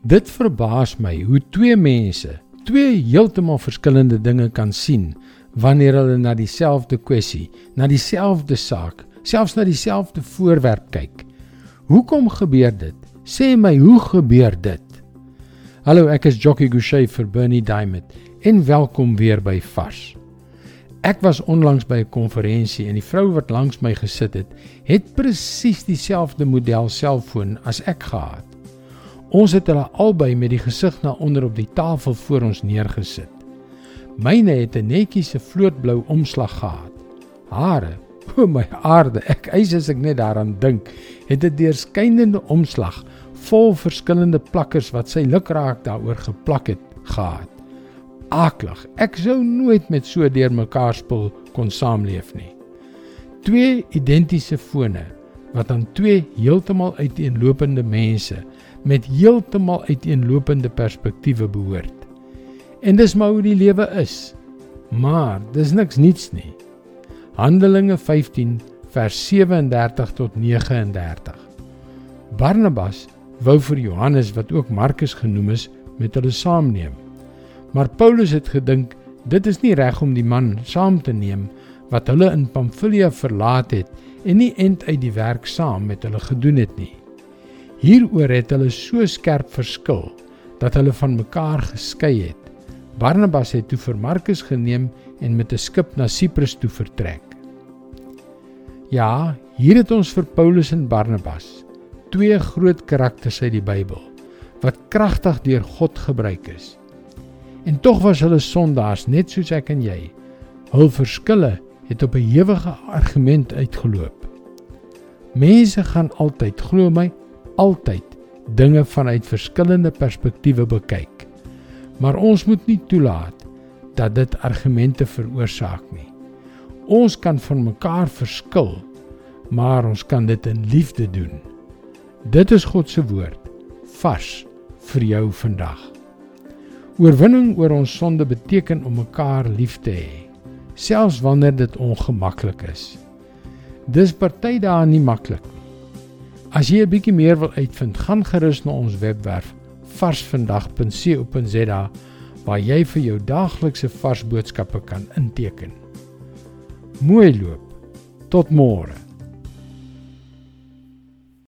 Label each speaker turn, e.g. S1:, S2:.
S1: Dit verbaas my hoe twee mense twee heeltemal verskillende dinge kan sien wanneer hulle na dieselfde kwessie, na dieselfde saak, selfs na dieselfde voorwerp kyk. Hoekom gebeur dit? Sê my, hoe gebeur dit? Hallo, ek is Jockey Gouchee vir Bernie Diamond en welkom weer by Vars. Ek was onlangs by 'n konferensie en die vrou wat langs my gesit het, het presies dieselfde model selfoon as ek gehad. Ons het hulle albei met die gesig na onder op die tafel voor ons neergesit. Myne het 'n netjiese vlootblou omslag gehad. Hare, o my aarde, ek eis as ek net daaraan dink, het 'n deurskynende omslag vol verskillende plakkers wat sy lukraak daaroor geplak het gehad. Aklig. Ek sou nooit met so deurmekaar spul kon saamleef nie. Twee identiese fone wat aan twee heeltemal uiteenlopende mense met heeltemal uiteenlopende perspektiewe behoort. En dis maar hoe die lewe is. Maar dis niks niets nie. Handelinge 15 vers 37 tot 39. Barnabas wou vir Johannes wat ook Markus genoem is met hulle saamneem. Maar Paulus het gedink dit is nie reg om die man saam te neem wat hulle in Pamfilia verlaat het en nie end uit die werk saam met hulle gedoen het nie. Hieroor het hulle so skerp verskil dat hulle van mekaar geskei het. Barnabas het toe vir Markus geneem en met 'n skip na Siprus toe vertrek. Ja, hier het ons vir Paulus en Barnabas, twee groot karakters uit die Bybel wat kragtig deur God gebruik is. En tog was hulle sondaars net soos ek en jy. Hul verskille het op 'n ewige argument uitgeloop. Mense gaan altyd, glo my, altyd dinge vanuit verskillende perspektiewe bekyk. Maar ons moet nie toelaat dat dit argumente veroorsaak nie. Ons kan van mekaar verskil, maar ons kan dit in liefde doen. Dit is God se woord vars vir jou vandag. Oorwinning oor ons sonde beteken om mekaar lief te hê, selfs wanneer dit ongemaklik is. Dis party dae nie maklik nie. As jy 'n bietjie meer wil uitvind, gaan gerus na ons webwerf varsvandag.co.za waar jy vir jou daaglikse vars boodskappe kan inteken. Mooi loop. Tot môre.